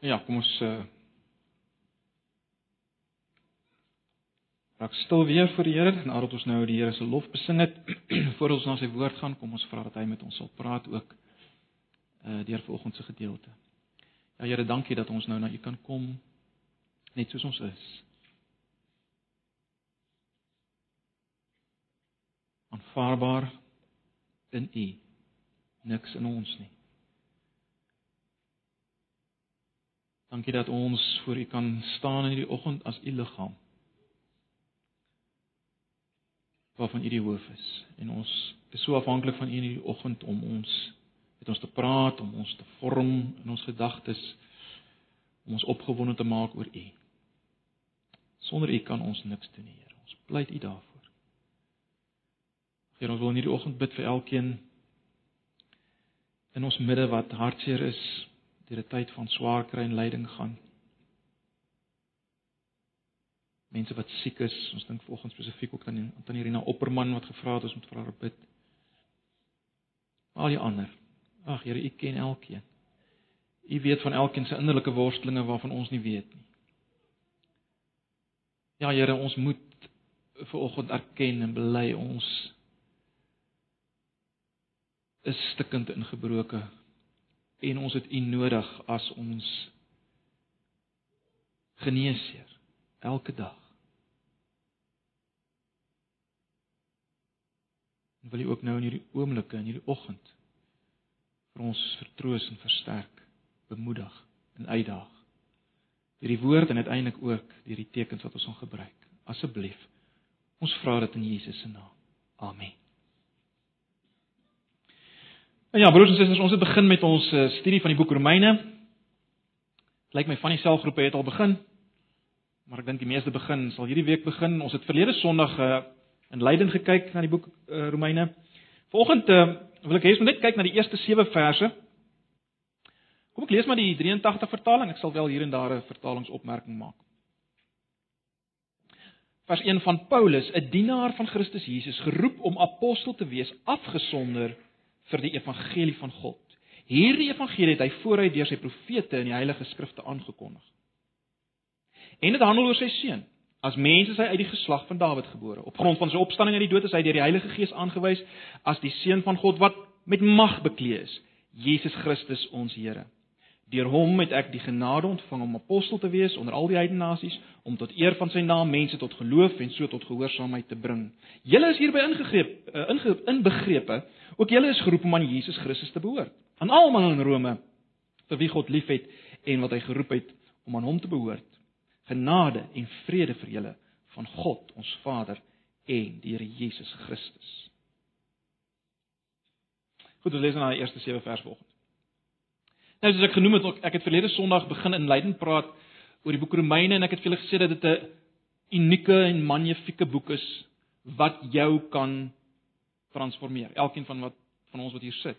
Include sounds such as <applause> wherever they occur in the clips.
Ja, kom ons uh raak stil weer vir die Here nadat ons nou die Here se lof besing het. <clears throat> Voordat ons na sy woord gaan, kom ons vra dat hy met ons sal praat ook uh deur vanoggend se gedeelte. Ja Here, dankie dat ons nou na U kan kom net soos ons is. Aanvaarbaar in U. Niks in ons nie. Dankie dat ons voor U kan staan in hierdie oggend as U liggaam. Waarvan U die hoof is en ons is so afhanklik van U in hierdie oggend om ons met ons te praat, om ons te vorm in ons gedagtes, om ons opgewonde te maak oor U. Sonder U kan ons niks doen, Here. Ons pleit U daarvoor. Here, ons wil in hierdie oggend bid vir elkeen in ons midde wat hartseer is deur 'n tyd van swaar kry en lyding gaan. Mense wat siek is, ons dink vanoggend spesifiek ook aan aan Irina Opperman wat gevra het ons moet vir haar bid. Al die ander. Ag Here, U ken elkeen. U weet van elkeen se innerlike worstelinge waarvan ons nie weet nie. Ja Here, ons moet vanoggend erken en bely ons is stikkend en gebroken en ons het U nodig as ons geneesheer elke dag. En wil U ook nou in hierdie oomblikke in hierdie oggend vir ons vertroos en versterk, bemoedig en uitdaag. Deur die woord en uiteindelik ook deur die tekens wat ons gaan gebruik. Asseblief. Ons vra dit in Jesus se naam. Amen. En ja, broers en susters, ons het begin met ons uh, studie van die boek Romeine. Lyk my van die selfgroepe het al begin. Maar ek dink die meeste begin sal hierdie week begin. Ons het verlede Sondag uh, in Leiden gekyk na die boek uh, Romeine. Vanoggend uh, wil ek hê ons moet net kyk na die eerste 7 verse. Kom ek lees maar die 83 vertaling. Ek sal wel hier en daar 'n vertalingsopmerking maak. Vers 1 van Paulus, 'n dienaar van Christus Jesus, geroep om apostel te wees, afgesonder vir die evangelie van God. Hierdie evangelie het hy vooruit deur sy profete in die heilige skrifte aangekondig. En dit handel oor sy seun. As mense sy uit die geslag van Dawid gebore. Op grond van sy opstanding uit die dood is hy deur die Heilige Gees aangewys as die seun van God wat met mag bekleed is, Jesus Christus ons Here. Deur hom het ek die genade ontvang om apostel te wees onder al die heidene nasies om tot eer van sy naam mense tot geloof en so tot gehoorsaamheid te bring. Julle is hierby ingegreep uh, inge, inbegrepe, ook julle is geroep om aan Jesus Christus te behoort. Aan almal in Rome vir wie God liefhet en wat hy geroep het om aan hom te behoort. Genade en vrede vir julle van God ons Vader en die Here Jesus Christus. Goed, ons lees nou die eerste 7 vers volgens. Nou soos ek genoem het, ek het verlede Sondag begin in Leiden praat oor die boek Romeine en ek het vir julle gesê dat dit 'n unieke en magnifieke boek is wat jou kan transformeer. Elkeen van wat van ons wat hier sit.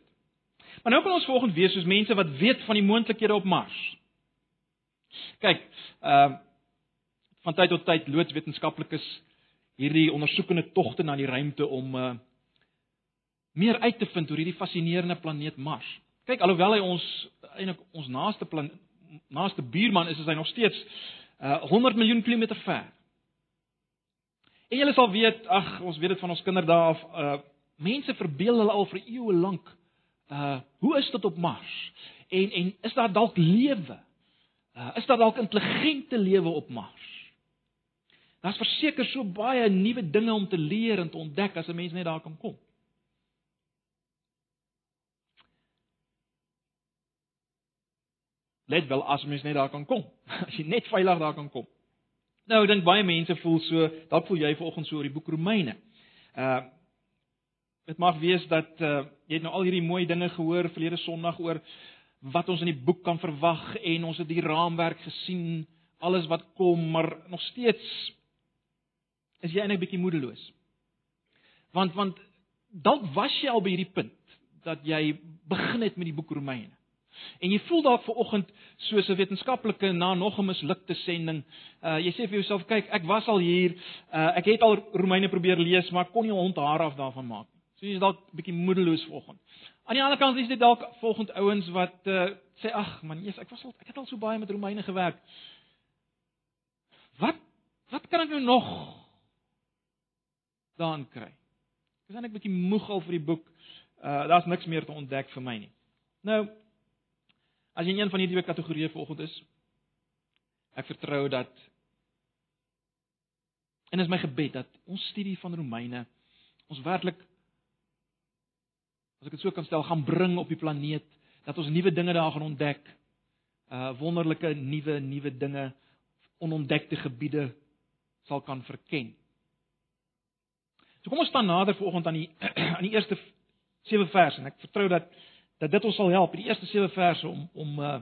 Maar nou kan ons volgens wees soos mense wat weet van die moontlikhede op Mars. Kyk, ehm uh, van tyd tot tyd loods wetenskaplikes hierdie ondersoekende togte na die ruimte om uh meer uit te vind oor hierdie fascinerende planeet Mars. Kyk, alhoewel hy ons eintlik ons naaste plan naaste buurman is, is hy nog steeds uh 100 miljoen kilometer ver. En julle sal weet, ag, ons weet dit van ons kinderdae af, uh mense verbeel hulle al vir eeue lank uh hoe is dit op Mars? En en is daar dalk lewe? Uh is daar dalk intelligente lewe op Mars? Daar's verseker so baie nuwe dinge om te leer en te ontdek as 'n mens net daar kan kom. Let wel as mens net daar kan kom. <laughs> As jy net veilig daar kan kom. Nou, ek dink baie mense voel so, dalk voel jy vanoggend so oor die boek Romeine. Uh dit mag wees dat uh jy het nou al hierdie mooi dinge gehoor verlede Sondag oor wat ons in die boek kan verwag en ons het die raamwerk gesien, alles wat kom, maar nog steeds is jy eintlik bietjie moedeloos. Want want dalk was jy al by hierdie punt dat jy begin het met die boek Romeine. En jy voel dalk ver oggend soos 'n wetenskaplike na nog 'n mislukte sending. Uh jy sê vir jouself, kyk, ek was al hier. Uh ek het al Romeine probeer lees, maar kon nie hond haar af daarvan maak. So jy is dalk bietjie moedeloos ver oggend. Aan die ander kant is dit dalk volgens ouens wat uh, sê ag man, Jesus, ek was al ek het al so baie met Romeine gewerk. Wat wat kan ek nou nog daan kry? Ek is eintlik 'n bietjie moeg al vir die boek. Uh daar's niks meer te ontdek vir my nie. Nou as jy in een van hierdie twee kategorieë volgens is, ek vertrou dat en is my gebed dat ons studie van Romeine ons werklik as ek dit so kan stel, gaan bring op die planeet dat ons nuwe dinge daar gaan ontdek. Uh wonderlike nuwe nuwe dinge, onontdekte gebiede sal kan verken. So kom ons staan nader vanoggend aan die <clears throat> aan die eerste 7 verse en ek vertrou dat dat dit ons sal help in die eerste 7 verse om om uh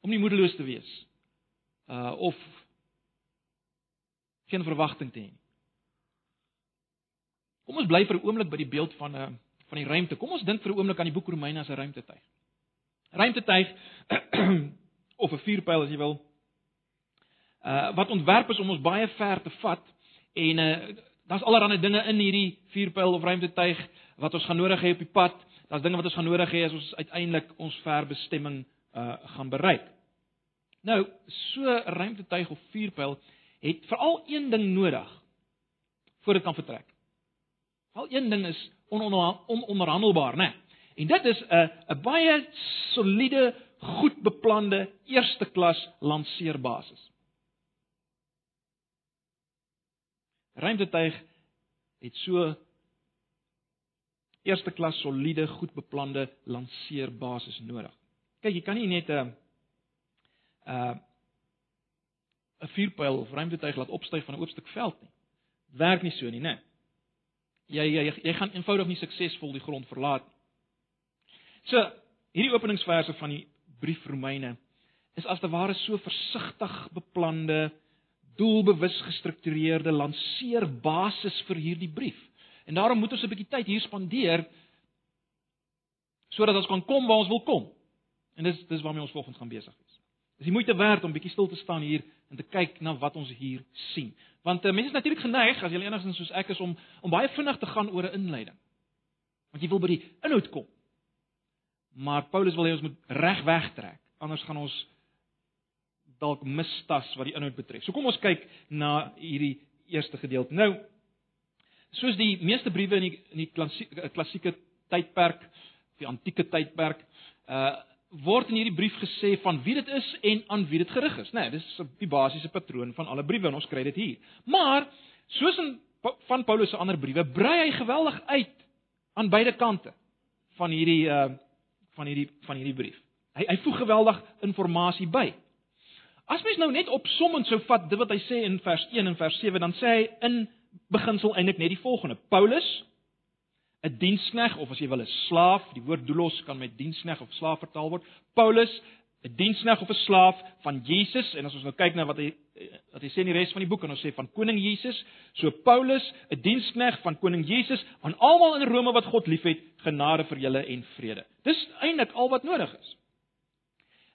om nie moedeloos te wees. Uh of geen verwagting te hê nie. Kom ons bly vir 'n oomblik by die beeld van 'n uh, van die ruimte. Kom ons dink vir 'n oomblik aan die boek Romeine as 'n ruimtetuig. Ruimtetuig <clears throat> of 'n vuurpyl as jy wil. Uh wat ontwerp is om ons baie ver te vat en uh daar's allerlei dinge in hierdie vuurpyl of ruimtetuig wat ons gaan nodig hê op die pad. Daar's dinge wat ons gaan nodig hê as ons uiteindelik ons verbestemming uh gaan bereik. Nou, so ruimtetuig of vuurpyl het veral een ding nodig voor dit kan vertrek. Al een ding is ononderhandelbaar, né? En dit is 'n 'n baie soliede, goed beplande eerste klas lanseerbasis. Ruimtetuig het so eerste klas soliede, goed beplande lanseerbasis nodig. Kyk, jy kan nie net 'n 'n 'n vuurpyl of ruimtetuig laat opstyg van 'n oop stuk veld nie. Werk nie so nie, né? jy jy jy gaan eenvoudig nie suksesvol die grond verlaat nie. So, hierdie openingsverse van die brief Romeine is as te ware so versigtig beplande, doelbewus gestruktureerde lanseerbasis vir hierdie brief. En daarom moet ons 'n bietjie tyd hier spandeer sodat ons kan kom waar ons wil kom. En dis dis waarmee ons volgens gaan besig wees. Dis die moeite werd om bietjie stil te staan hier en te kyk na wat ons hier sien. Want uh, mense is natuurlik geneig as jy enigstens soos ek is om om baie vinnig te gaan oor 'n inleiding. Want jy wil by die inhoud kom. Maar Paulus wil hê ons moet reg wegtrek, anders gaan ons dalk mistas wat die inhoud betref. So kom ons kyk na hierdie eerste gedeelte. Nou soos die meeste briewe in die in die klassieke klassieke tydperk, die antieke tydperk, uh word in hierdie brief gesê van wie dit is en aan wie dit gerig is, né? Nee, dis die basiese patroon van alle briewe en ons kry dit hier. Maar soos in van Paulus se ander briewe, brei hy geweldig uit aan beide kante van hierdie uh van hierdie van hierdie brief. Hy hy voeg geweldig inligting by. As mens nou net opsommend sou vat dit wat hy sê in vers 1 en vers 7, dan sê hy in beginsel eintlik net die volgende: Paulus 'n dienskneg of as jy wil 'n slaaf, die woord doulos kan met dienskneg of slaaf vertaal word. Paulus, 'n dienskneg of 'n slaaf van Jesus en as ons nou kyk na wat hy wat hy sê in die res van die boek en ons sê van koning Jesus, so Paulus, 'n dienskneg van koning Jesus aan almal in Rome wat God liefhet, genade vir julle en vrede. Dis eintlik al wat nodig is.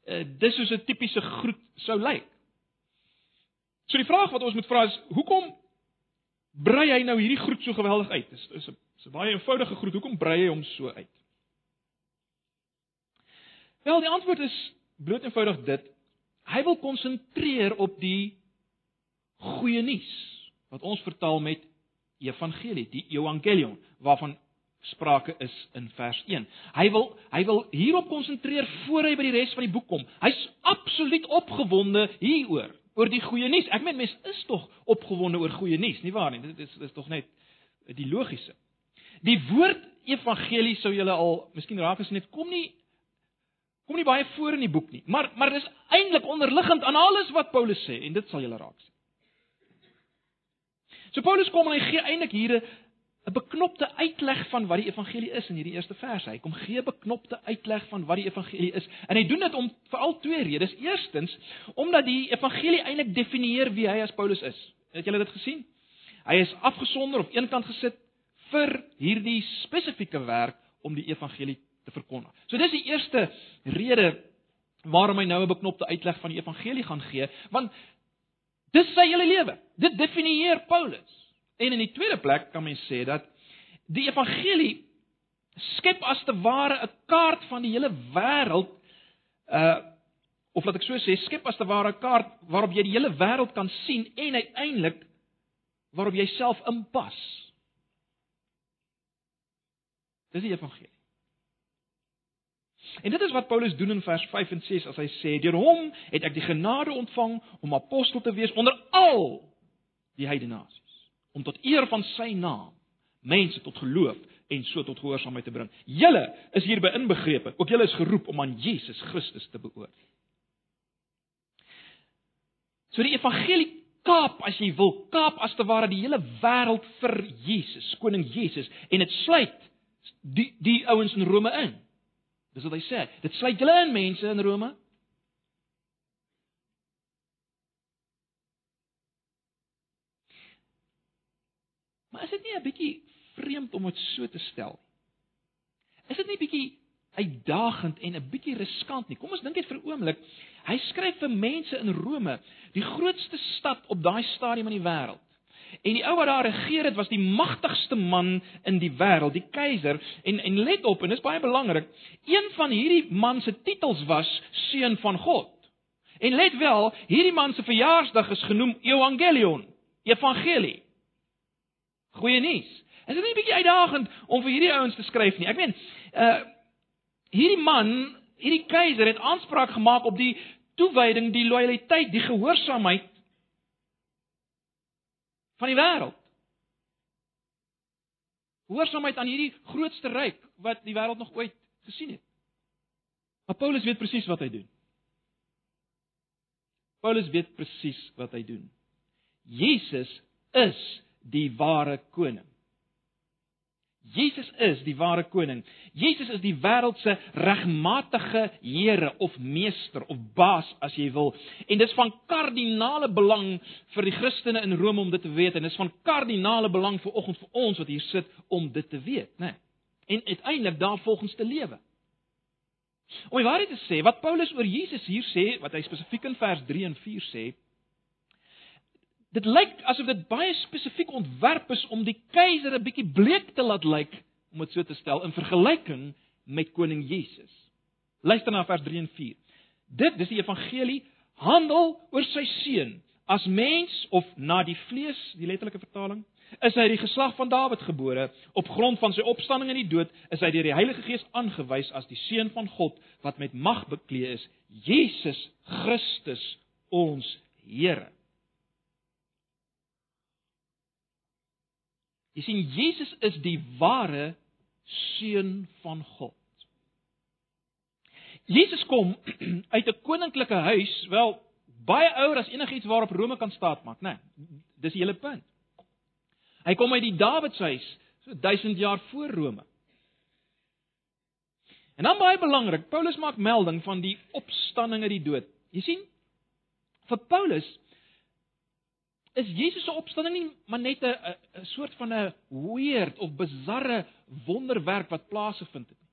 Uh, dis soos 'n tipiese groet sou lyk. So die vraag wat ons moet vra is, hoekom brei hy nou hierdie groet so geweldig uit? Dis is 'n Dis 'n baie eenvoudige groet. Hoekom brei hy hom so uit? Wel, die antwoord is bloot eenvoudig dit. Hy wil konsentreer op die goeie nuus wat ons vertaal met evangelie, die evangelion waarvan sprake is in vers 1. Hy wil hy wil hierop konsentreer voor hy by die res van die boek kom. Hy's absoluut opgewonde hieroor, oor die goeie nuus. Ek meen mense is tog opgewonde oor goeie nuus, nie waar nie? Dit is dit is tog net die logiese. Die woord evangelie sou julle al miskien raak gesien het, kom nie kom nie baie voor in die boek nie, maar maar dis eintlik onderliggend aan alles wat Paulus sê en dit sal julle raak sien. So Paulus kom en hy gee eintlik hier 'n beknopte uitleg van wat die evangelie is in hierdie eerste vers. Hy kom gee 'n beknopte uitleg van wat die evangelie is en hy doen dit om veral twee redes. Eerstens, omdat die evangelie eintlik definieer wie hy as Paulus is. Het julle dit gesien? Hy is afgesonder of eenkant gesit vir hierdie spesifieke werk om die evangelie te verkondig. So dis die eerste rede waarom hy nou 'n beknopte uitleg van die evangelie gaan gee, want dis sy hele lewe. Dit definieer Paulus. En in die tweede plek kan mens sê dat die evangelie skep as te ware 'n kaart van die hele wêreld uh of laat ek so sê, skep as te ware 'n kaart waarop jy die hele wêreld kan sien en uiteindelik waarop jy self inpas. Dis die evangelie. En dit is wat Paulus doen in vers 5 en 6 as hy sê: "Deur hom het ek die genade ontvang om apostel te wees onder al die heidene nasies, om tot eer van sy naam mense tot geloof en so tot gehoorsaamheid te bring. Julle is hierby inbegrepe. Ook julle is geroep om aan Jesus Christus te beoordeel." So die evangelie kaap as jy wil, kaap as te ware die hele wêreld vir Jesus, koning Jesus en dit sluit die die ouens in Rome in. Dis wat hy sê. Dit sluit julle in mense in Rome. Maar is dit nie 'n bietjie vreemd om dit so te stel? Is dit nie bietjie uitdagend en 'n bietjie riskant nie? Kom ons dink net vir 'n oomblik. Hy skryf vir mense in Rome, die grootste stad op daai stadium in die wêreld. En die ou wat daar regeer het was die magtigste man in die wêreld, die keiser. En en let op, en dis baie belangrik, een van hierdie man se titels was seun van God. En let wel, hierdie man se verjaarsdag is genoem Evangelion, evangelie. Goeie nuus. Is dit nie 'n bietjie uitdagend om vir hierdie ouens te skryf nie? Ek meen, uh hierdie man, hierdie keiser het aanspraak gemaak op die toewyding, die lojaliteit, die gehoorsaamheid van die wêreld. Gehoorsaamheid aan hierdie grootste ryk wat die wêreld nog ooit gesien het. Maar Paulus weet presies wat hy doen. Paulus weet presies wat hy doen. Jesus is die ware koning. Jesus is die ware koning. Jesus is die wêreld se regmatige Here of meester of baas as jy wil. En dit is van kardinale belang vir die Christene in Rome om dit te weet en dit is van kardinale belang vir oggend vir ons wat hier sit om dit te weet, né? Nee. En uiteindelik daarvolgens te lewe. Om die waarheid te sê, wat Paulus oor Jesus hier sê, wat hy spesifiek in vers 3 en 4 sê, Dit lyk asof dit baie spesifiek ontwerp is om die keiser 'n bietjie bleek te laat lyk, om dit so te stel in vergelyking met koning Jesus. Luister na vers 3 en 4. Dit dis die evangelie handel oor sy seun as mens of na die vlees, die letterlike vertaling, is hy die geslag van Dawid gebore op grond van sy opstanding in die dood, is hy deur die Heilige Gees aangewys as die seun van God wat met mag bekleed is, Jesus Christus ons Here. Jy sien Jesus is die ware seun van God. Jesus kom <clears throat> uit 'n koninklike huis, wel baie ouer as enigiets waarop Rome kan staatmaak, né? Nee, dis die hele punt. Hy kom uit die Dawidshuis, so 1000 jaar voor Rome. En dan baie belangrik, Paulus maak melding van die opstanding uit die dood. Jy sien, vir Paulus is Jesus se opstanding nie maar net 'n 'n soort van 'n weird of bizarre wonderwerk wat plaasgevind het nie.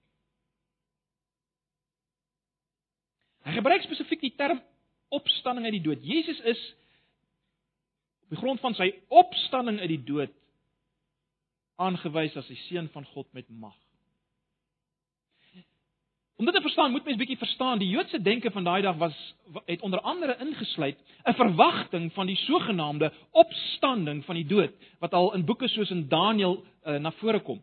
Hy gebruik spesifiek die term opstanding uit die dood. Jesus is op die grond van sy opstanding uit die dood aangewys as die seun van God met mag. Om dit te verstaan, moet mens bietjie verstaan, die Joodse denke van daai dag was het onder andere ingesluit 'n verwagting van die sogenaamde opstanding van die dood wat al in boeke soos in Daniël uh, na vore kom.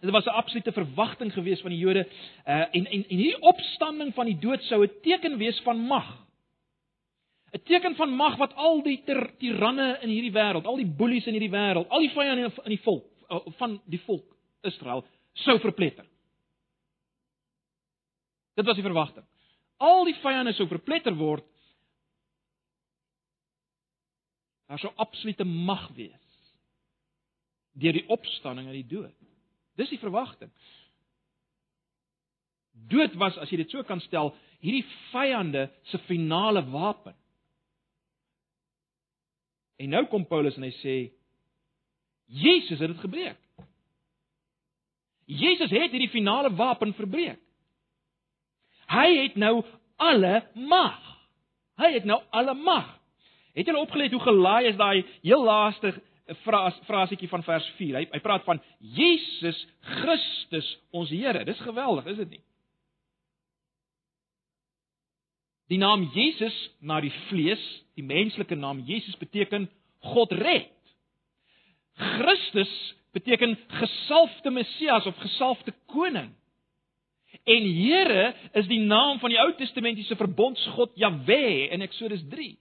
Dit was 'n absolute verwagting geweest van die Jode uh, en en en hierdie opstanding van die dood sou 'n teken wees van mag. 'n Teken van mag wat al die tiranne in hierdie wêreld, al die boelies in hierdie wêreld, al die vyande in die volk uh, van die volk Israel sou verpletter. Dit was die verwagting. Al die vyande sou verpletter word. Daar sou absolute mag wees deur die opstanding uit die dood. Dis die verwagting. Dood was, as jy dit so kan stel, hierdie vyande se finale wapen. En nou kom Paulus en hy sê Jesus het dit gebreek. Jesus het hierdie finale wapen verbreek. Hy het nou alle mag. Hy het nou alle mag. Het julle opgelet hoe gelaai is daai heel laaste 'n fraas frasietjie van vers 4. Hy hy praat van Jesus Christus ons Here. Dis geweldig, is dit nie? Die naam Jesus na die vlees, die menslike naam Jesus beteken God red. Christus beteken gesalfde Messias of gesalfde koning. En Here is die naam van die Ou Testamentiese verbondsgod Jahwe in Eksodus 3.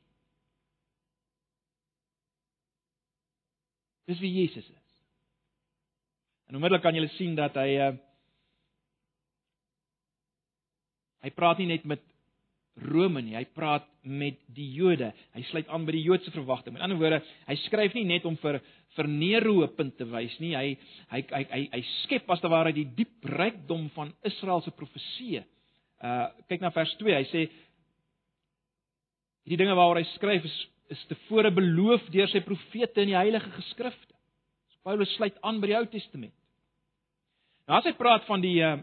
Dis wie Jesus is. En onmiddellik kan jy sien dat hy uh hy praat nie net met Rome nie, hy praat met die Jode. Hy sluit aan by die Joodse verwagting. Met ander woorde, hy skryf nie net om vir vir Nero 'n punt te wys nie. Hy hy hy hy, hy skep as te ware die diep rykdom van Israel se profeseë. Uh kyk na vers 2. Hy sê hierdie dinge waaroor hy skryf is is tevore beloof deur sy profete in die heilige geskrifte. So Paulus sluit aan by die Ou Testament. Nou as hy praat van die uh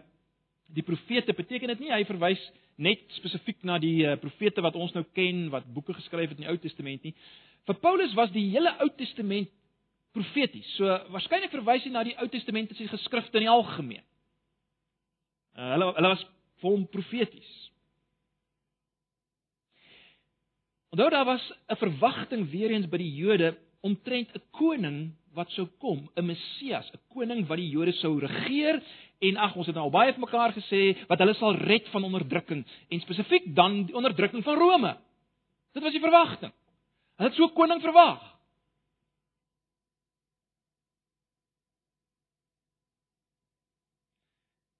die profete, beteken dit nie hy verwys net spesifiek na die uh, profete wat ons nou ken wat boeke geskryf het in die Ou Testament nie. Vir Paulus was die hele Ou Testament profeties. So waarskynlik verwys hy na die Ou Testamentiese geskrifte in die algemeen. Uh, hulle hulle was vol profeties. Onthou daar was 'n verwagting weer eens by die Jode omtrent 'n koning wat sou kom, 'n Messias, 'n koning wat die Jode sou regeer en ag ons het nou al baie vir mekaar gesê wat hulle sal red van onderdrukking en spesifiek dan die onderdrukking van Rome. Dit was die verwagting. Hulle het so 'n koning verwag.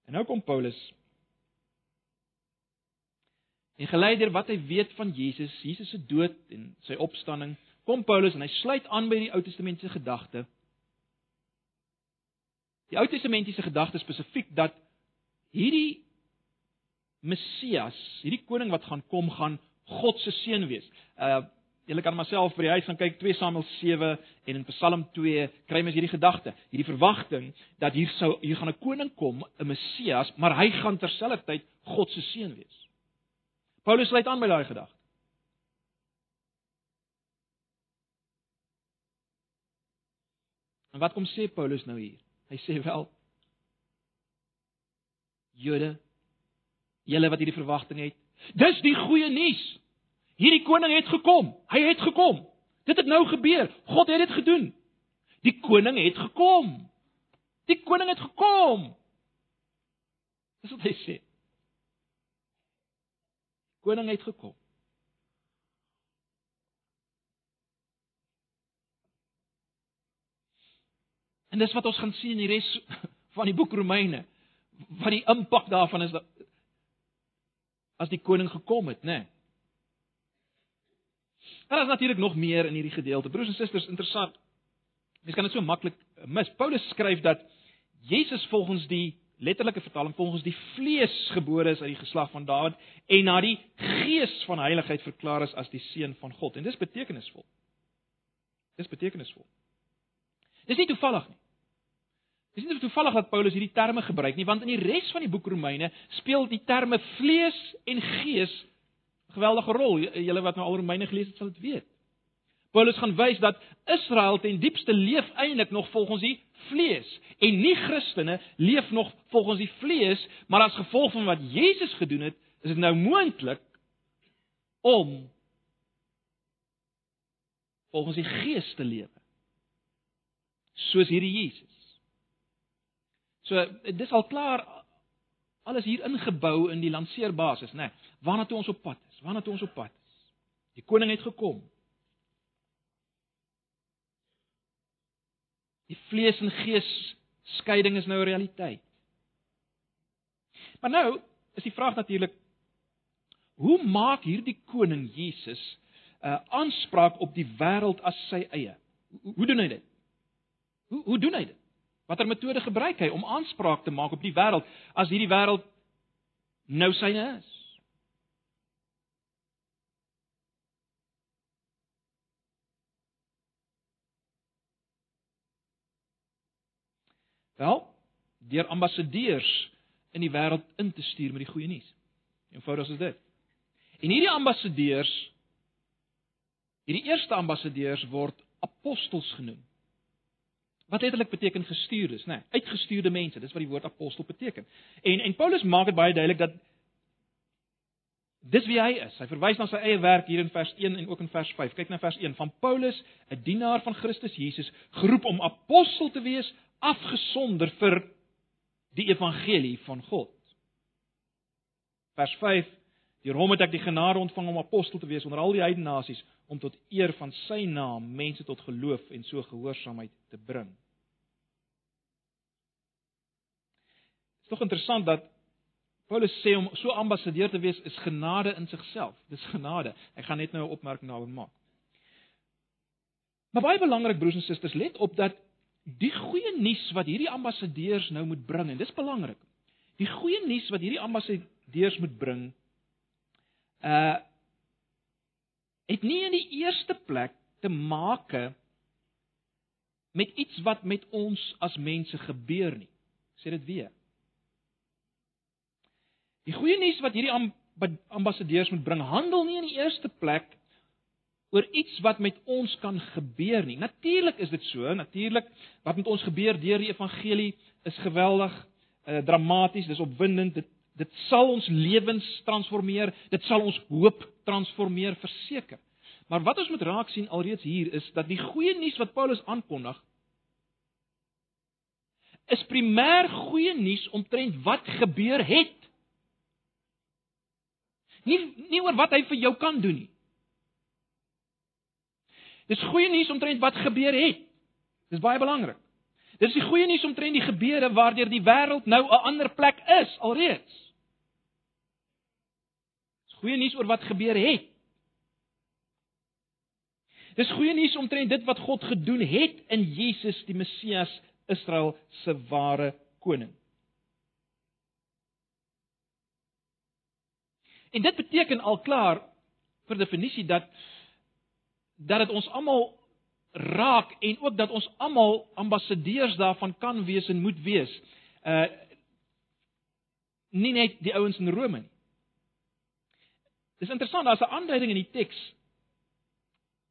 En nou kom Paulus. En gelei deur wat hy weet van Jesus, Jesus se dood en sy opstanding, kom Paulus en hy sluit aan by die Ou Testamentiese gedagte die Ou Testamentiese gedagte spesifiek dat hierdie Messias, hierdie koning wat gaan kom, gaan God se seun wees. Uh julle kan myself by die huis gaan kyk 2 Samuel 7 en in Psalm 2 kry mens hierdie gedagte, hierdie verwagting dat hier sou hier gaan 'n koning kom, 'n Messias, maar hy gaan terselfdertyd God se seun wees. Paulus sluit aan by daai gedagte. En wat kom sê Paulus nou hier? Hy sê wel Jode, julle wat hierdie verwagting het, dis die goeie nuus. Hierdie koning het gekom. Hy het gekom. Dit het nou gebeur. God het dit gedoen. Die koning het gekom. Die koning het gekom. Dis wat hy sê. Koning het gekom. En dis wat ons gaan sien in die res van die boek Romeine. Wat die impak daarvan is dat as die koning gekom het, né? Nee. Daar is natuurlik nog meer in hierdie gedeelte. Broers en susters, interessant. Mens kan dit so maklik mis. Paulus skryf dat Jesus volgens die letterlike vertaling volgens die vlees gebore is uit die geslag van Dawid en na die gees van heiligheid verklaar is as die seun van God. En dis betekenisvol. Dis betekenisvol. Dis nie toevallig nie. Dis nie toevallig dat Paulus hierdie terme gebruik nie, want in die res van die boek Romeine speel die terme vlees en gees 'n geweldige rol. Julle wat nou al Romeine gelees het, sal dit weet. Paulus gaan wys dat Israel ten diepste leef eintlik nog volgens die vlees en nie Christene leef nog volgens die vlees, maar as gevolg van wat Jesus gedoen het, is dit nou moontlik om volgens die gees te lewe soos hierdie Jesus. So dis al klaar alles hier ingebou in die lanceerbasis, né? Nee, waarna toe ons op pad is? Waarna toe ons op pad is? Die koning het gekom. Die vlees en gees skeiding is nou 'n realiteit. Maar nou is die vraag natuurlik hoe maak hierdie koning Jesus 'n uh, aanspraak op die wêreld as sy eie? Hoe, hoe doen hy dit? Hoe hoe doen hy dit? Watter metode gebruik hy om aanspraak te maak op die wêreld as hierdie wêreld nou syne is? Wel, deur ambassadeurs in die wêreld in te stuur met die goeie nuus. Eenvoudig is dit. En hierdie ambassadeurs hierdie eerste ambassadeurs word apostels genoem. Wat letterlik beteken gestuurdes, nê? Nee, uitgestuurde mense, dis wat die woord apostel beteken. En en Paulus maak dit baie duidelik dat dis wie hy is. Hy verwys na sy eie werk hier in vers 1 en ook in vers 5. Kyk na vers 1 van Paulus, 'n dienaar van Christus Jesus, geroep om apostel te wees, afgesonder vir die evangelie van God. Vers 5 Deur hom het ek die genade ontvang om apostel te wees onder al die heidene nasies om tot eer van sy naam mense tot geloof en so gehoorsaamheid te bring. Dit is tog interessant dat Paulus sê om so ambassadeur te wees is genade in sigself. Dis genade. Ek gaan net nou 'n opmerking daaroor maak. Maar baie belangrik broers en susters, let op dat die goeie nuus wat hierdie ambassadeurs nou moet bring en dis belangrik. Die goeie nuus wat hierdie ambassadeurs moet bring uh het nie in die eerste plek te maak met iets wat met ons as mense gebeur nie. Ek sê dit weer. Die goeie nuus wat hierdie ambassadeurs moet bring, handel nie in die eerste plek oor iets wat met ons kan gebeur nie. Natuurlik is dit so, natuurlik wat met ons gebeur deur die evangelie is geweldig, uh, dramaties, dis opwindend, dit dit sal ons lewens transformeer, dit sal ons hoop transformeer verseker. Maar wat ons moet raak sien alreeds hier is dat die goeie nuus wat Paulus aankondig is primêr goeie nuus omtrent wat gebeur het. Nie nie oor wat hy vir jou kan doen nie. Dis goeie nuus omtrent wat gebeur het. Dis baie belangrik. Dis die goeie nuus omtrent die gebeure waardeur die wêreld nou 'n ander plek is alreeds. Goeie nuus oor wat gebeur het. Dis goeie nuus omtrent dit wat God gedoen het in Jesus die Messias, Israel se ware koning. En dit beteken al klaar per definisie dat dat dit ons almal raak en ook dat ons almal ambassadeurs daarvan kan wees en moet wees. Uh nie net die ouens in Rome nie. Dis interessant, daar's 'n aanduiding in die teks.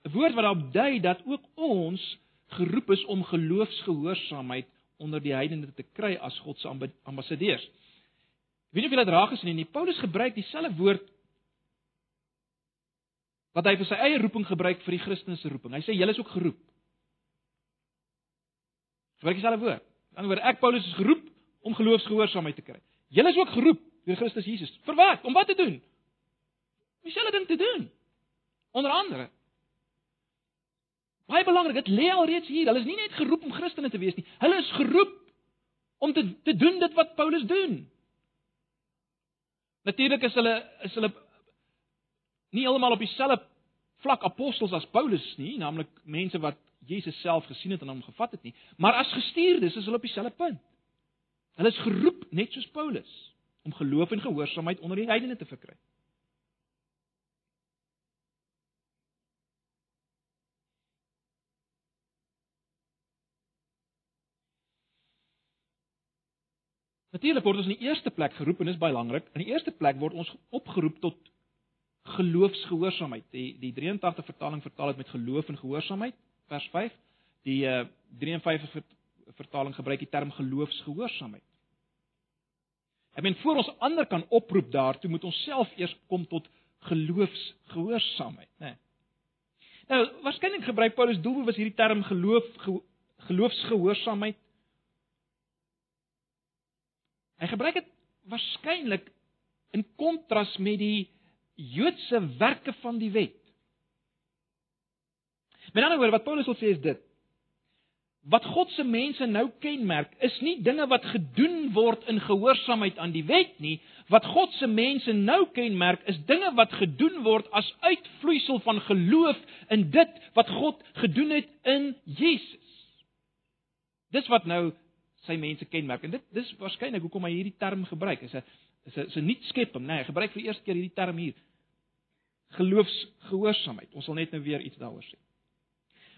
'n Woord wat daarop dui dat ook ons geroep is om geloofsgehoorsaamheid onder die heidene te kry as God se ambassadeurs. Ek weet nie of julle dit raak gesien nie. Paulus gebruik dieselfde woord wat hy vir sy eie roeping gebruik vir die Christelike roeping. Hy sê julle is ook geroep. Gebruik dieselfde woord. Aan die ander woord ek Paulus is geroep om geloofsgehoorsaamheid te kry. Julle is ook geroep deur Christus Jesus. Vir wat? Om wat te doen? Dieselfde ding te doen. Onder andere. Baie belangrik, dit lê alreeds hier. Hulle is nie net geroep om Christene te wees nie. Hulle is geroep om te te doen dit wat Paulus doen. Natuurlik is hulle is hulle nie heeltemal op dieselfde vlak apostels as Paulus nie, naamlik mense wat Jesus self gesien het en hom gevat het nie, maar as gestuurdes is hulle op dieselfde punt. Hulle is geroep net soos Paulus om geloof en gehoorsaamheid onder die heidene te verkry. Natuurlik word ons in die eerste plek geroep en dis baie belangrik. In die eerste plek word ons opgeroep tot geloofsgehoorsaamheid. Die die 83 vertaling vertaal dit met geloof en gehoorsaamheid, vers 5. Die uh, 53 vertaling gebruik die term geloofsgehoorsaamheid. Ek meen voor ons ander kan oproep daartoe moet ons self eers kom tot geloofsgehoorsaamheid, né? Nee. Nou, waarskynlik gebruik Paulus doelbewus hierdie term geloof ge, geloofsgehoorsaamheid Hy gebruik dit waarskynlik in kontras met die Joodse werke van die wet. Met ander woorde wat Paulus wil sê is dit: Wat God se mense nou kenmerk, is nie dinge wat gedoen word in gehoorsaamheid aan die wet nie. Wat God se mense nou kenmerk, is dinge wat gedoen word as uitvloeisel van geloof in dit wat God gedoen het in Jesus. Dis wat nou sy mense kenmerk. En dit dis waarskynlik hoekom hy hierdie term gebruik. Is 'n is 'n is 'n nuut skepping, nê. Nee, hy gebruik vir die eerste keer hierdie term hier. Geloofsgehoorsaamheid. Ons sal net nou weer iets daaroor sê.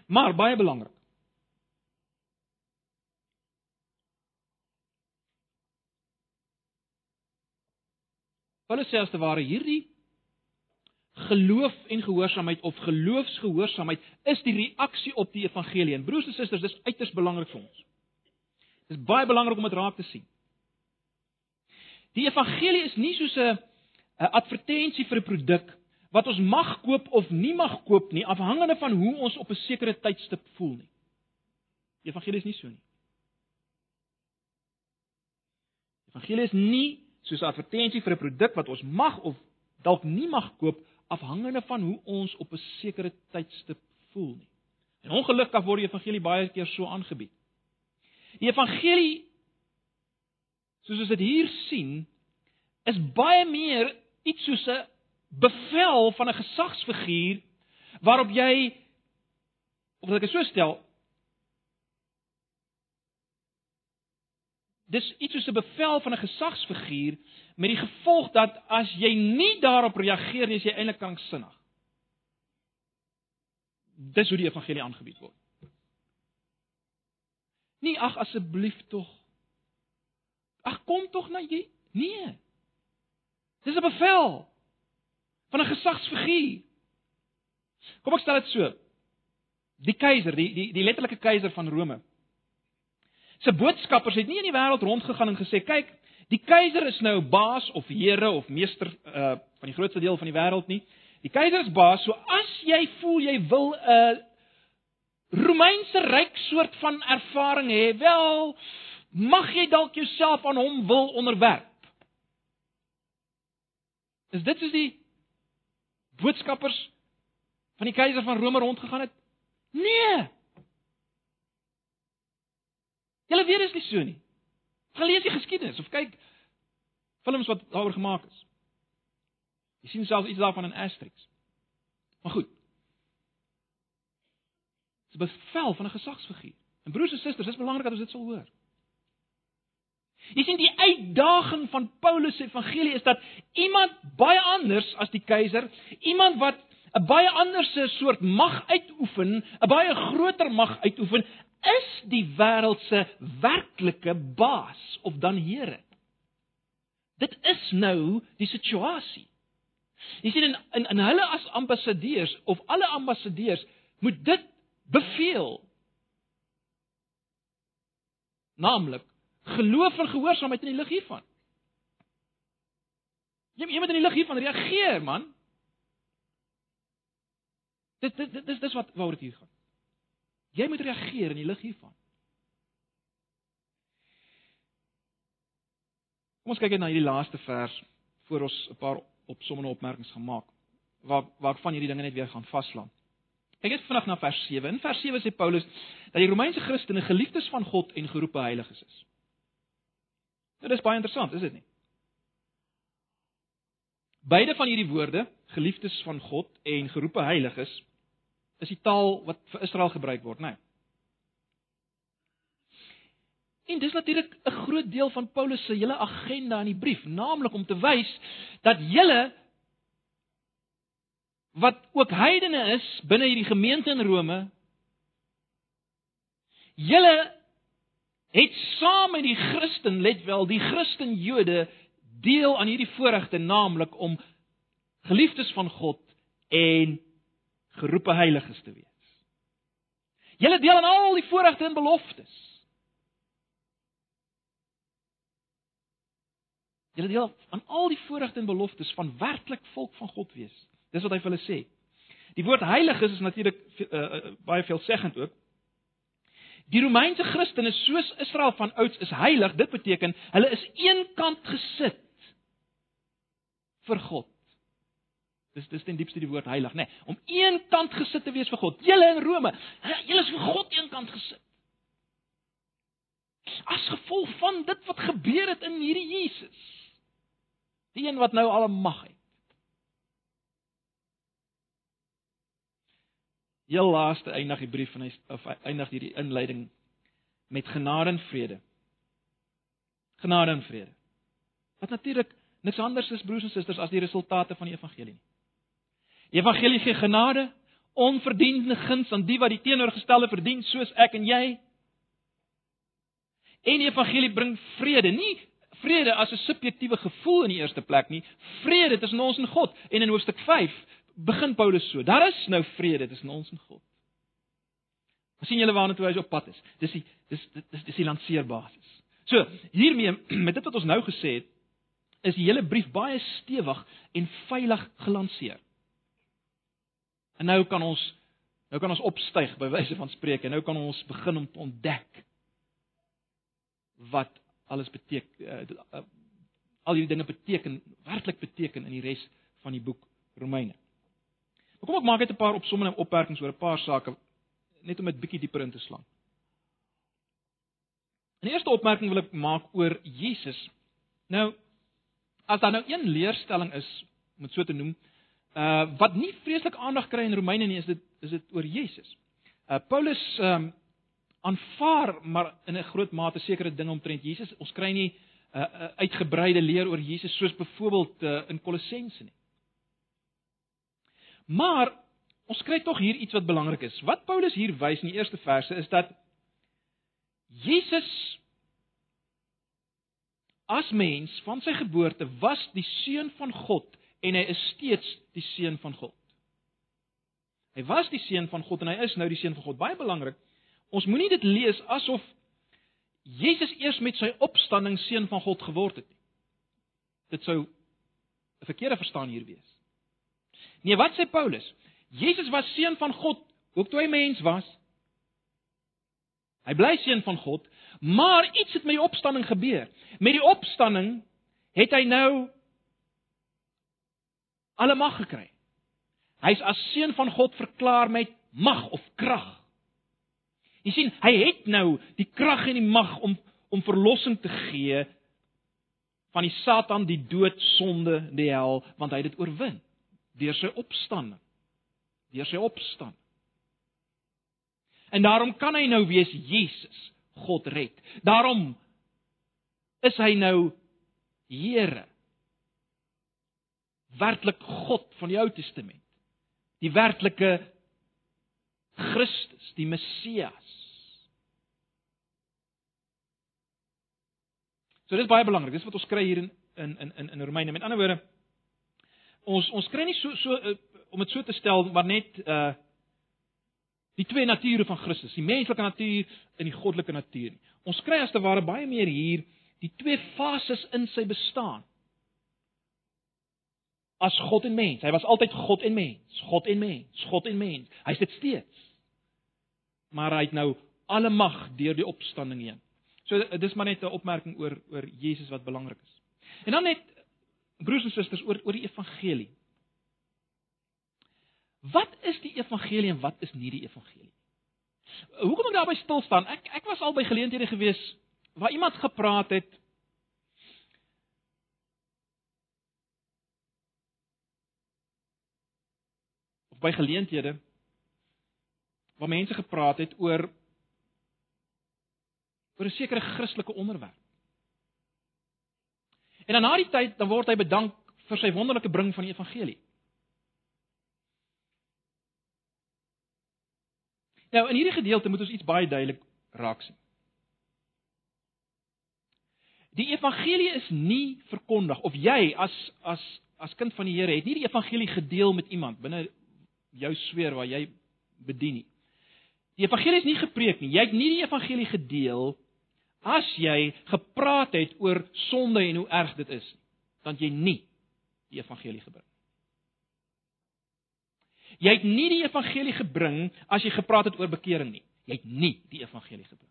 Maar baie belangrik. Hulle sê as te ware hierdie geloof en gehoorsaamheid of geloofsgehoorsaamheid is die reaksie op die evangelie. En broers en susters, dis uiters belangrik vir ons. Dis baie belangrik om dit raak te sien. Die evangelie is nie soos 'n 'n advertensie vir 'n produk wat ons mag koop of nie mag koop nie, afhangende van hoe ons op 'n sekere tydstip voel nie. Die evangelie is nie so nie. Die evangelie is nie soos 'n advertensie vir 'n produk wat ons mag of dalk nie mag koop afhangende van hoe ons op 'n sekere tydstip voel nie. En ongelukkig word die evangelie baie keer so aangebied. Die evangelie soos ons dit hier sien, is baie meer iets soos 'n bevel van 'n gesagsfiguur waarop jy of wat ek so stel Dis iets soos 'n bevel van 'n gesagsfiguur met die gevolg dat as jy nie daarop reageer nie, is jy eintlik kranksinnig. Dis hoe die evangelie aangebied word. Nee, ag asseblief tog. Ag kom tog na jy. Nee. Dis 'n bevel van 'n gesagsfiguur. Kom ek stel dit so. Die keiser, die die die letterlike keiser van Rome. Se boodskappers het nie in die wêreld rondgegaan en gesê, kyk, die keiser is nou baas of here of meester uh van die grootste deel van die wêreld nie. Die keiser is baas, so as jy voel jy wil 'n uh, Romeinse ryk soort van ervaring hê, wel mag jy dalk jouself aan hom wil onderwerp. Is dit soos die boodskappers van die keiser van Rome rondgegaan het? Nee. Julle weet dit is nie so nie. Gelees die geskiedenis of kyk films wat daaroor gemaak is. Jy sien selfs iets daarvan in Asterix. Maar goed. Dit is bevel van 'n gesagsfiguur. En broers en susters, dit is belangrik dat ons dit sal hoor. Jy sien die uitdaging van Paulus se evangelie is dat iemand baie anders as die keiser, iemand wat 'n baie anderse soort mag uitoefen, 'n baie groter mag uitoefen, is die wêreld se werklike baas of dan Here. Dit is nou die situasie. Jy sien in in, in hulle as ambassadeurs of alle ambassadeurs moet dit beveel. Naamlik geloof en gehoorsaamheid in die lig hiervan. Jy moet in die lig hiervan reageer, man. Dit dit dit dis dis wat waaroor dit hier gaan. Jy moet reageer in die lig hiervan. Kom ons kyk net na hierdie laaste vers voor ons 'n paar opsommende opmerkings gemaak waar waarvan hierdie dinge net weer gaan vaslaan. Kyk net vinnig na vers 7. In vers 7 sê Paulus dat die Romeinse Christene geliefdes van God en geroepe heiliges is. Nou dis baie interessant, is dit nie? Beide van hierdie woorde, geliefdes van God en geroepe heiliges, is die taal wat vir Israel gebruik word, né? Nee. En dis natuurlik 'n groot deel van Paulus se hele agenda in die brief, naamlik om te wys dat julle wat ook heidene is binne hierdie gemeente in Rome, julle het saam met die Christen, let wel, die Christen Jode deel aan hierdie voorregte, naamlik om geliefdes van God en geroepe heiliges te wees. Julle deel aan al die voorregte en beloftes. Julle deel aan al die voorregte en beloftes van werklik volk van God wees. Dis wat hy vir hulle sê. Die woord heiliges is natuurlik uh, uh, baie veelzeggend ook. Die Romeinse Christene soos Israel van ouds is heilig. Dit beteken hulle is eenkant gesit vir God. Dis dis ten diepste die woord heilig, nê, nee, om eenkant gesit te wees vir God. Julle in Rome, julle is vir God eenkant gesit. As gevolg van dit wat gebeur het in hierdie Jesus. Die een wat nou al 'n mag het. Heel laaste eindig die brief en hy of eindig hierdie inleiding met genade en vrede. Genade en vrede. Wat natuurlik niks anders is broers en susters as die resultate van die evangelie nie. Die evangelie gee genade, onverdiende guns aan die wat die teenoorgestelde verdien soos ek en jy. En die evangelie bring vrede, nie vrede as 'n subjektiewe gevoel in die eerste plek nie, vrede tussen ons en God. En in hoofstuk 5 begin Paulus so: Daar is nou vrede tussen ons en God. Ons sien julle waarna toe hy op pad is. Dis die dis dis dis die lanceerbasis. So, hiermee <clears throat> met dit wat ons nou gesê het, is die hele brief baie stewig en veilig gelanseer. En nou kan ons nou kan ons opstyg by wyse van spreuke. Nou kan ons begin om ontdek wat alles beteken uh, uh, al hierdie dinge beteken, werklik beteken in die res van die boek Romeine. Kom ek maak net 'n paar opsommende opmerkings oor 'n paar sake net om dit bietjie dieper in te slaan. Die eerste opmerking wil ek maak oor Jesus. Nou as daar nou een leerstelling is, om dit so te noem, uh wat nie vreeslik aandag kry in Romeine nie, is dit is dit oor Jesus. Uh Paulus um, aanvaar maar in 'n groot mate sekere dinge omtrent Jesus. Ons kry nie 'n uh, uh, uitgebreide leer oor Jesus soos byvoorbeeld uh, in Kolossense nie. Maar ons kry tog hier iets wat belangrik is. Wat Paulus hier wys in die eerste verse is dat Jesus as mens van sy geboorte was die seun van God en hy is steeds die seun van God. Hy was die seun van God en hy is nou die seun van God. Baie belangrik. Ons moenie dit lees asof Jesus eers met sy opstanding seun van God geword het nie. Dit sou 'n verkeerde verstaan hier wees. Nee, wat sê Paulus? Jesus was seun van God ook toe hy mens was. Hy bly seun van God, maar iets het met die opstanding gebeur. Met die opstanding het hy nou alle mag gekry. Hy's as seun van God verklaar met mag of krag. Jy sien, hy het nou die krag en die mag om om verlossing te gee van die Satan, die dood, sonde, die hel, want hy het dit oorwin deur sy opstanding. Deur sy opstanding. En daarom kan hy nou wees Jesus, God red. Daarom is hy nou Here. Werklik God van die Ou Testament. Die werklike Christus, die Messias. So dit is baie belangrik. Dis wat ons kry hier in in in in Romeine. Met ander woorde, ons ons kry nie so so uh, om dit so te stel, maar net uh die twee nature van Christus, die menslike natuur en die goddelike natuur. Ons kry as te ware baie meer hier die twee fases in sy bestaan. As God en mens. Hy was altyd God en mens, God en mens, God en mens. Hy's dit steeds. Maar hy het nou alle mag deur die opstanding heen. So dis maar net 'n opmerking oor oor Jesus wat belangrik is. En dan net broers en susters oor oor die evangelie. Wat is die evangelie en wat is nie die evangelie? Hoekom ek daarby stil staan? Ek ek was al by geleenthede gewees waar iemand gepraat het of by geleenthede waar mense gepraat het oor oor 'n sekere Christelike onderwerp. En dan na die tyd dan word hy bedank vir sy wonderlike bring van die evangelie. Nou in hierdie gedeelte moet ons iets baie duidelik raak sien. Die evangelie is nie verkondig of jy as as as kind van die Here het nie die evangelie gedeel met iemand binne jou sweer waar jy bedien nie. Die evangelie is nie gepreek nie. Jy het nie die evangelie gedeel as jy gepraat het oor sonde en hoe erg dit is, dan jy nie die evangelie gebring. Jy het nie die evangelie gebring as jy gepraat het oor bekering nie. Jy het nie die evangelie gebring.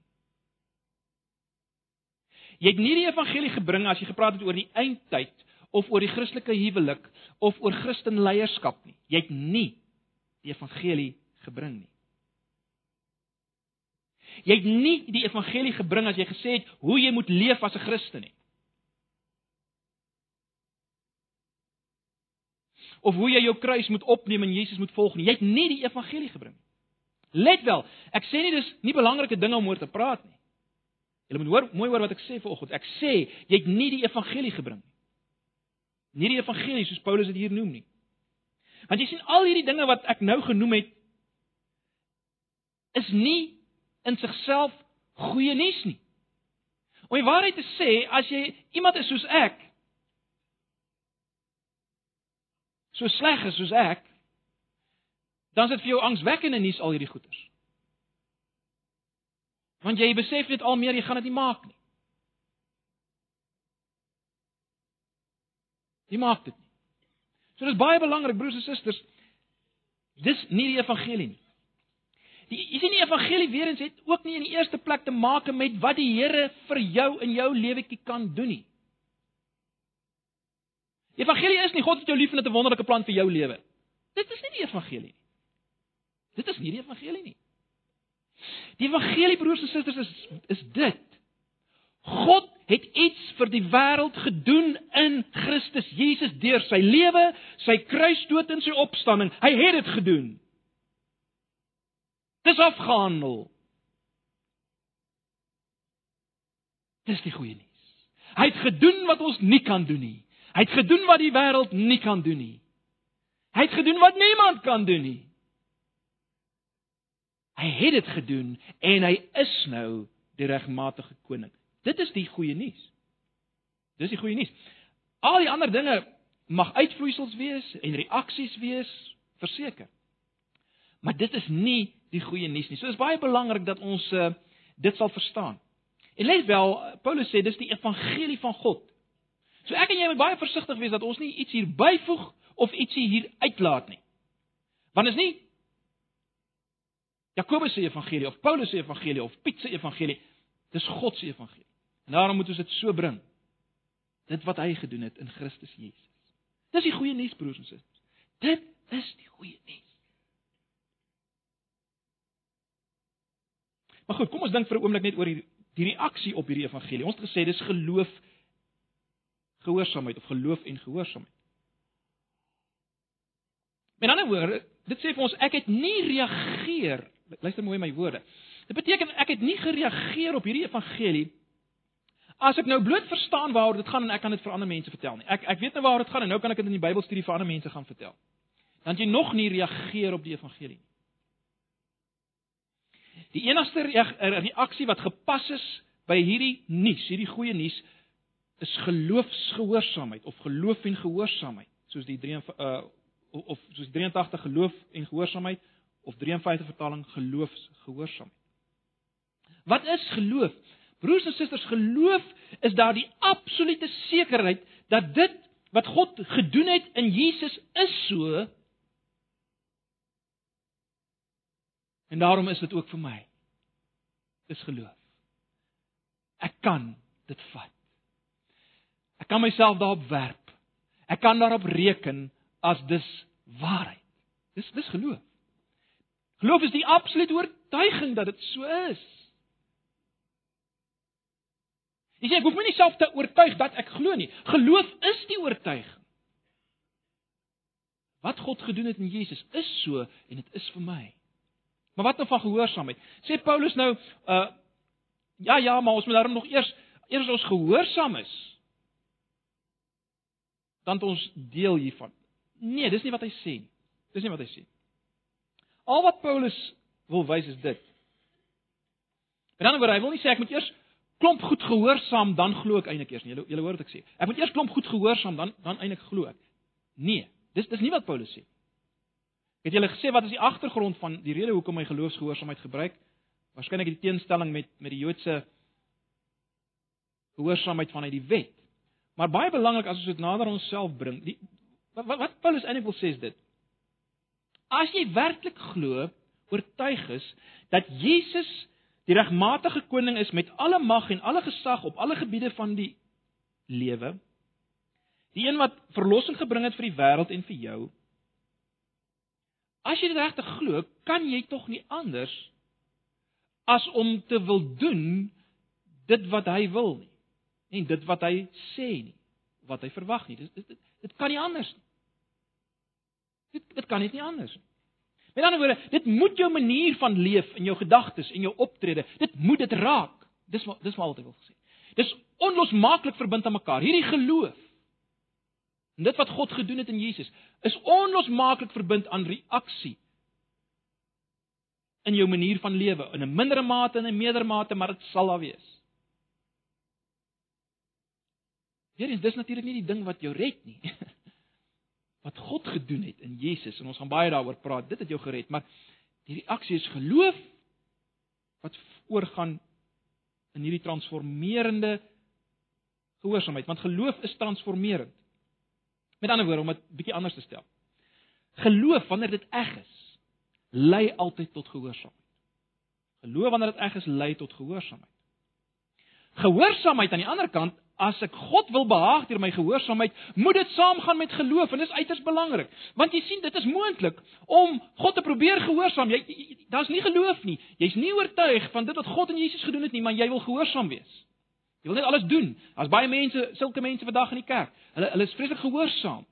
Jy het nie die evangelie gebring as jy gepraat het oor die eindtyd of oor die Christelike huwelik of oor Christen leierskap nie. Jy het nie die evangelie gebring nie. Jy het nie die evangelie gebring as jy gesê het hoe jy moet leef as 'n Christen nie. Of hoe jy jou kruis moet opneem en Jesus moet volg nie. Jy het nie die evangelie gebring nie. Let wel, ek sê nie dis nie belangrike dinge om oor te praat nie. Jy moet hoor mooi hoor wat ek sê vanoggend. Ek sê jy het nie die evangelie gebring nie. Nie die evangelie soos Paulus dit hier noem nie. Want jy sien al hierdie dinge wat ek nou genoem het is nie in sigself goeie nuus nie. Om die waarheid te sê, as jy iemand is soos ek, so sleg is soos ek, dan is dit vir jou angswekkende nuus al hierdie goeters. Want jy besef net al meer jy gaan dit nie maak nie. Jy maak dit nie. So dis baie belangrik broers en susters. Dis nie die evangelie nie. Die is nie die evangelie weer eens het ook nie in die eerste plek te maak met wat die Here vir jou in jou lewetjie kan doen nie. Die evangelie is nie God het jou lief en het 'n wonderlike plan vir jou lewe. Dit is nie die evangelie nie. Dit is nie die evangelie nie. Die evangelie broers en susters is is dit. God het iets vir die wêreld gedoen in Christus Jesus deur sy lewe, sy kruisdood en sy opstanding. Hy het dit gedoen. Dis afgehandel. Dis die goeie nuus. Hy het gedoen wat ons nie kan doen nie. Hy het gedoen wat die wêreld nie kan doen nie. Hy het gedoen wat niemand kan doen nie. Hy het dit gedoen en hy is nou die regmatige koning. Dit is die goeie nuus. Dis die goeie nuus. Al die ander dinge mag uitvloeisels wees en reaksies wees, verseker. Maar dit is nie die goeie nuus nie. So is baie belangrik dat ons uh, dit sal verstaan. En let wel, Paulus sê dis die evangelie van God. So ek en jy moet baie versigtig wees dat ons nie iets hier byvoeg of ietsie hier uitlaat nie. Want is nie Jakobus se evangelie of Paulus se evangelie of Piet se evangelie, dis God se evangelie. En daarom moet ons dit so bring. Dit wat hy gedoen het in Christus Jesus. Dis die goeie nuus broers en susters. Dit is die goeie nuus. Maar goed, kom ons dink vir 'n oomblik net oor die die reaksie op hierdie evangelie. Ons het gesê dis geloof gehoorsaamheid of geloof en gehoorsaamheid. Met ander woorde, dit sê vir ons ek het nie reageer. Luister mooi my woorde. Dit beteken ek het nie gereageer op hierdie evangelie as ek nou bloot verstaan waaroor dit gaan en ek kan dit vir ander mense vertel nie. Ek ek weet nou waaroor dit gaan en nou kan ek dit in die Bybelstudie vir ander mense gaan vertel. Dan jy nog nie reageer op die evangelie nie. Die enigste reaksie wat gepas is by hierdie nuus, hierdie goeie nuus, is geloofsgehoorsaamheid of geloof en gehoorsaamheid, soos die 3 uh of soos 83 geloof en gehoorsaamheid of 53 vertaling geloofsgehoorsaamheid. Wat is geloof? Broers en susters, geloof is daardie absolute sekerheid dat dit wat God gedoen het in Jesus is so. En daarom is dit ook vir my. Dis geloof. Ek kan dit vat. Ek kan myself daarop werp. Ek kan daarop reken as dis waarheid. Dis dis geloof. Geloof is die absolute oortuiging dat dit so is. Jy sê ek hoef my nie self te oortuig dat ek glo nie. Geloof is die oortuiging. Wat God gedoen het in Jesus is so en dit is vir my. Maar wat nou van gehoorsaamheid? Sê Paulus nou uh ja ja, maar ons moet daarom nog eers eers ons gehoorsaam is. Dan ons deel hiervan. Nee, dis nie wat hy sê nie. Dis nie wat hy sê. Al wat Paulus wil wys is dit. En dan word hy wil nie sê ek moet eers klomp goed gehoorsaam dan glo ek eintlik eers nie. Julle julle hoor wat ek sê. Ek moet eers klomp goed gehoorsaam dan dan eintlik glo ek. Nee, dis dis nie wat Paulus sê. Het julle gesê wat is die agtergrond van die rede hoekom hy geloofsgehoorsaamheid gebruik? Waarskynlik die teenstelling met met die Joodse gehoorsaamheid vanuit die wet. Maar baie belangrik as ons dit nader aan onsself bring. Die wat, wat Paulus eintlik wil sê is dit. As jy werklik glo, oortuig is dat Jesus die regmatige koning is met alle mag en alle gesag op alle gebiede van die lewe. Die een wat verlossing gebring het vir die wêreld en vir jou. As jy dit regtig glo, kan jy tog nie anders as om te wil doen dit wat hy wil nie en dit wat hy sê nie, wat hy verwag nie. Dit dit, dit kan nie anders nie. Dit dit kan net nie anders nie. Met ander woorde, dit moet jou manier van leef en jou gedagtes en jou optrede, dit moet dit raak. Dis wat dis wat altyd wil gesê. Dis onlosmaaklik verbind aan mekaar. Hierdie geloof en dit wat God gedoen het in Jesus is onlosmaaklik verbind aan reaksie in jou manier van lewe, in 'n mindere mate en 'n meerder mate, maar dit sal daar wees. Hierdie dis natuurlik nie die ding wat jou red nie. <laughs> wat God gedoen het in Jesus en ons gaan baie daaroor praat. Dit het jou gered, maar die reaksie is geloof wat oorgaan in hierdie transformerende gehoorsaamheid, want geloof is transformerend. Met ander woorde om dit bietjie anders te stel. Geloof wanneer dit eg is, lei altyd tot gehoorsaamheid. Geloof wanneer dit eg is, lei tot gehoorsaamheid. Gehoorsaamheid aan die ander kant, as ek God wil behaag deur my gehoorsaamheid, moet dit saamgaan met geloof en dit is uiters belangrik. Want jy sien, dit is moontlik om God te probeer gehoorsaam. Jy, jy daar's nie geloof nie. Jy's nie oortuig van dit wat God en Jesus gedoen het nie, maar jy wil gehoorsaam wees. Jy wil net alles doen. Daar's baie mense, sulke mense vandag in die kerk. Hulle hulle is vreeslik gehoorsaam.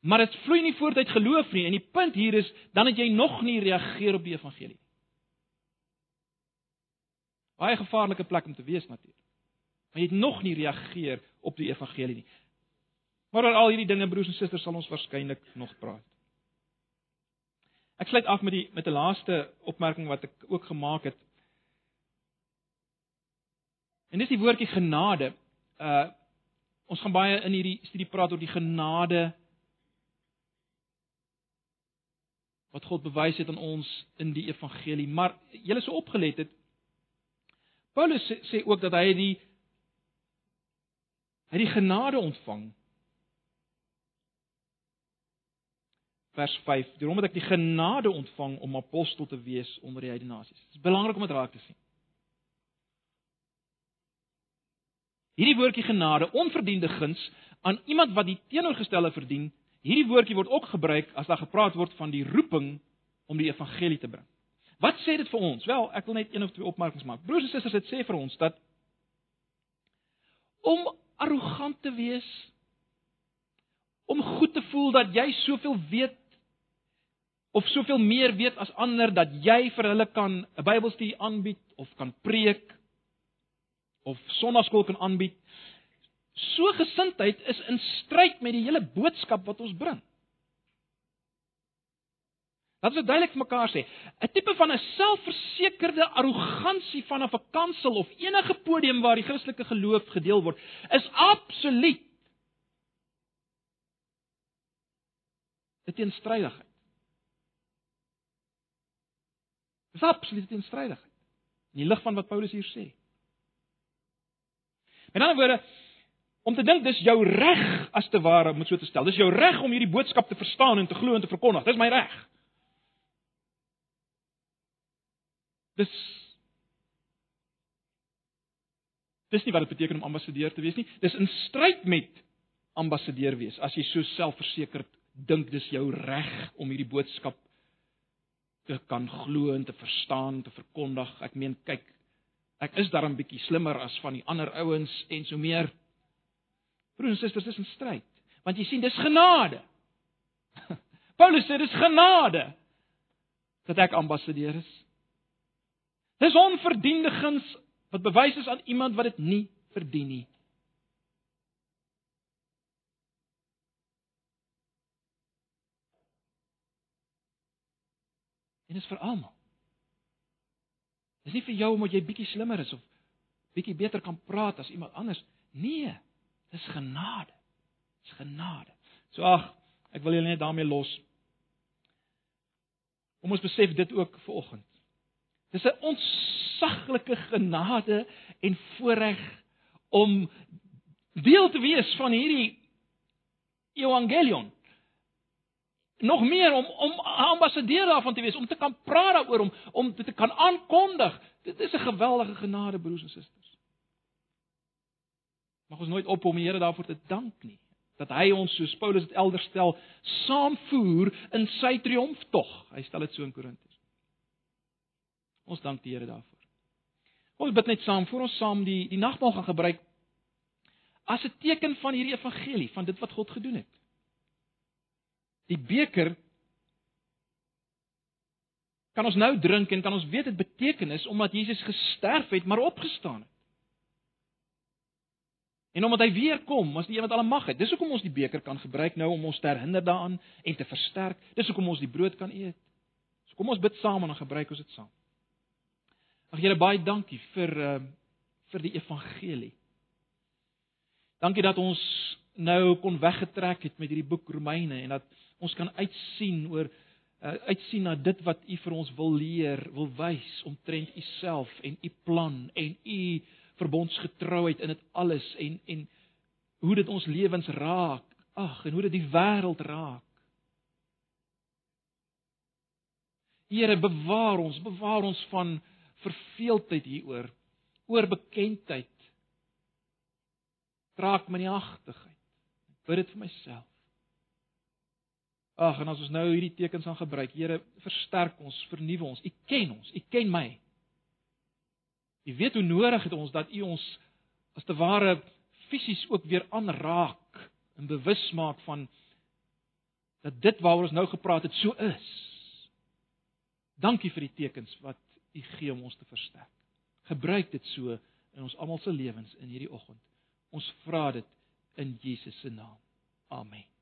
Maar dit vloei nie voort uit geloof nie en die punt hier is dan het jy nog nie reageer op die evangelie. Baie gevaarlike plek om te wees natuurlik. Maar jy het nog nie reageer op die evangelie nie. Maar oor al hierdie dinge broers en susters sal ons waarskynlik nog praat. Ek sluit af met die met 'n laaste opmerking wat ek ook gemaak het En dis die woordjie genade. Uh ons gaan baie in hierdie studie praat oor die genade wat God bewys het aan ons in die evangelie. Maar julle sou opgelet het Paulus sê, sê ook dat hy die hy die genade ontvang. Vers 5. Daarom het ek die genade ontvang om apostel te wees onder die heidene nasies. Dit is belangrik om dit raak te sien. Hierdie woordjie genade, onverdiende guns aan iemand wat die teenoorgestelde verdien, hierdie woordjie word ook gebruik as daar gepraat word van die roeping om die evangelie te bring. Wat sê dit vir ons? Wel, ek wil net een of twee opmerkings maak. Broers en susters, dit sê vir ons dat om arrogant te wees, om goed te voel dat jy soveel weet of soveel meer weet as ander dat jy vir hulle kan 'n Bybelstudie aanbied of kan preek of sonnaskool kan aanbied. So gesindheid is in stryd met die hele boodskap wat ons bring. Dat is duidelik vir mekaar sê. 'n Tipe van 'n selfversekerde arrogansie van 'n vakansiel of enige podium waar die Christelike geloof gedeel word, is absoluut 'n teenstrydigheid. Dis absoluut teenstrydigheid. In die lig van wat Paulus hier sê. Met ander woorde, om te dink dis jou reg as te ware om dit so te stel. Dis jou reg om hierdie boodskap te verstaan en te glo en te verkondig. Dis my reg. Dis Dis nie wat dit beteken om ambassadeur te wees nie. Dis in stryd met ambassadeur wees. As jy so selfversekerd dink dis jou reg om hierdie boodskap te kan glo en te verstaan, te verkondig. Ek meen, kyk, Ek is darm bietjie slimmer as van die ander ouens en so meer. Broers en susters, dis 'n stryd. Want jy sien, dis genade. <laughs> Paulus sê dis genade dat ek ambassadeur is. Dis onverdiende guns wat bewys is aan iemand wat dit nie verdien nie. En is vir almal. Dis nie vir jou omdat jy bietjie slimmer is of bietjie beter kan praat as iemand anders. Nee, dis genade. Dis genade. So ag, ek wil julle net daarmee los. Om ons besef dit ook vir oggend. Dis 'n ontsaglike genade en voorreg om deel te wees van hierdie evangelion nog meer om om ambassadeur daarvan te wees, om te kan praat daaroor om om dit te kan aankondig. Dit is 'n geweldige genade broers en susters. Mag ons nooit op om die Here daarvoor te dank nie dat hy ons soos Paulus dit elders stel saamvoer in sy triomftog. Hy stel dit so in Korintiërs. Ons dank die Here daarvoor. Ons bid net saam voor ons saam die die nagmaal gaan gebruik as 'n teken van hierdie evangelie, van dit wat God gedoen het die beker kan ons nou drink en kan ons weet dit betekenis omdat Jesus gesterf het maar opgestaan het. En omdat hy weer kom, as die een wat alle mag het. Dis hoekom ons die beker kan gebruik nou om ons te herinner daaraan en te versterk. Dis hoekom ons die brood kan eet. So kom ons bid saam en dan gebruik ons dit saam. Ag Here baie dankie vir uh vir die evangelie. Dankie dat ons nou kon weggetrek het met hierdie boek Romeine en dat ons kan uitsien oor uh, uitsien na dit wat u vir ons wil leer, wil wys omtrent u self en u plan en u verbondsgetrouheid in dit alles en en hoe dit ons lewens raak. Ag, en hoe dit die wêreld raak. Here bewaar ons, bewaar ons van verveeldheid hieroor, oor bekendheid. Raak my nie agtigheid. Ek bid dit vir myself. Ag, en as ons nou hierdie tekens aan gebruik, Here, versterk ons, vernuwe ons. U ken ons, U ken my. U weet hoe nodig het ons dat U ons as te ware fisies ook weer aanraak en bewus maak van dat dit waaroor ons nou gepraat het so is. Dankie vir die tekens wat U gee om ons te versterk. Gebruik dit so in ons almal se lewens in hierdie oggend. Ons vra dit in Jesus se naam. Amen.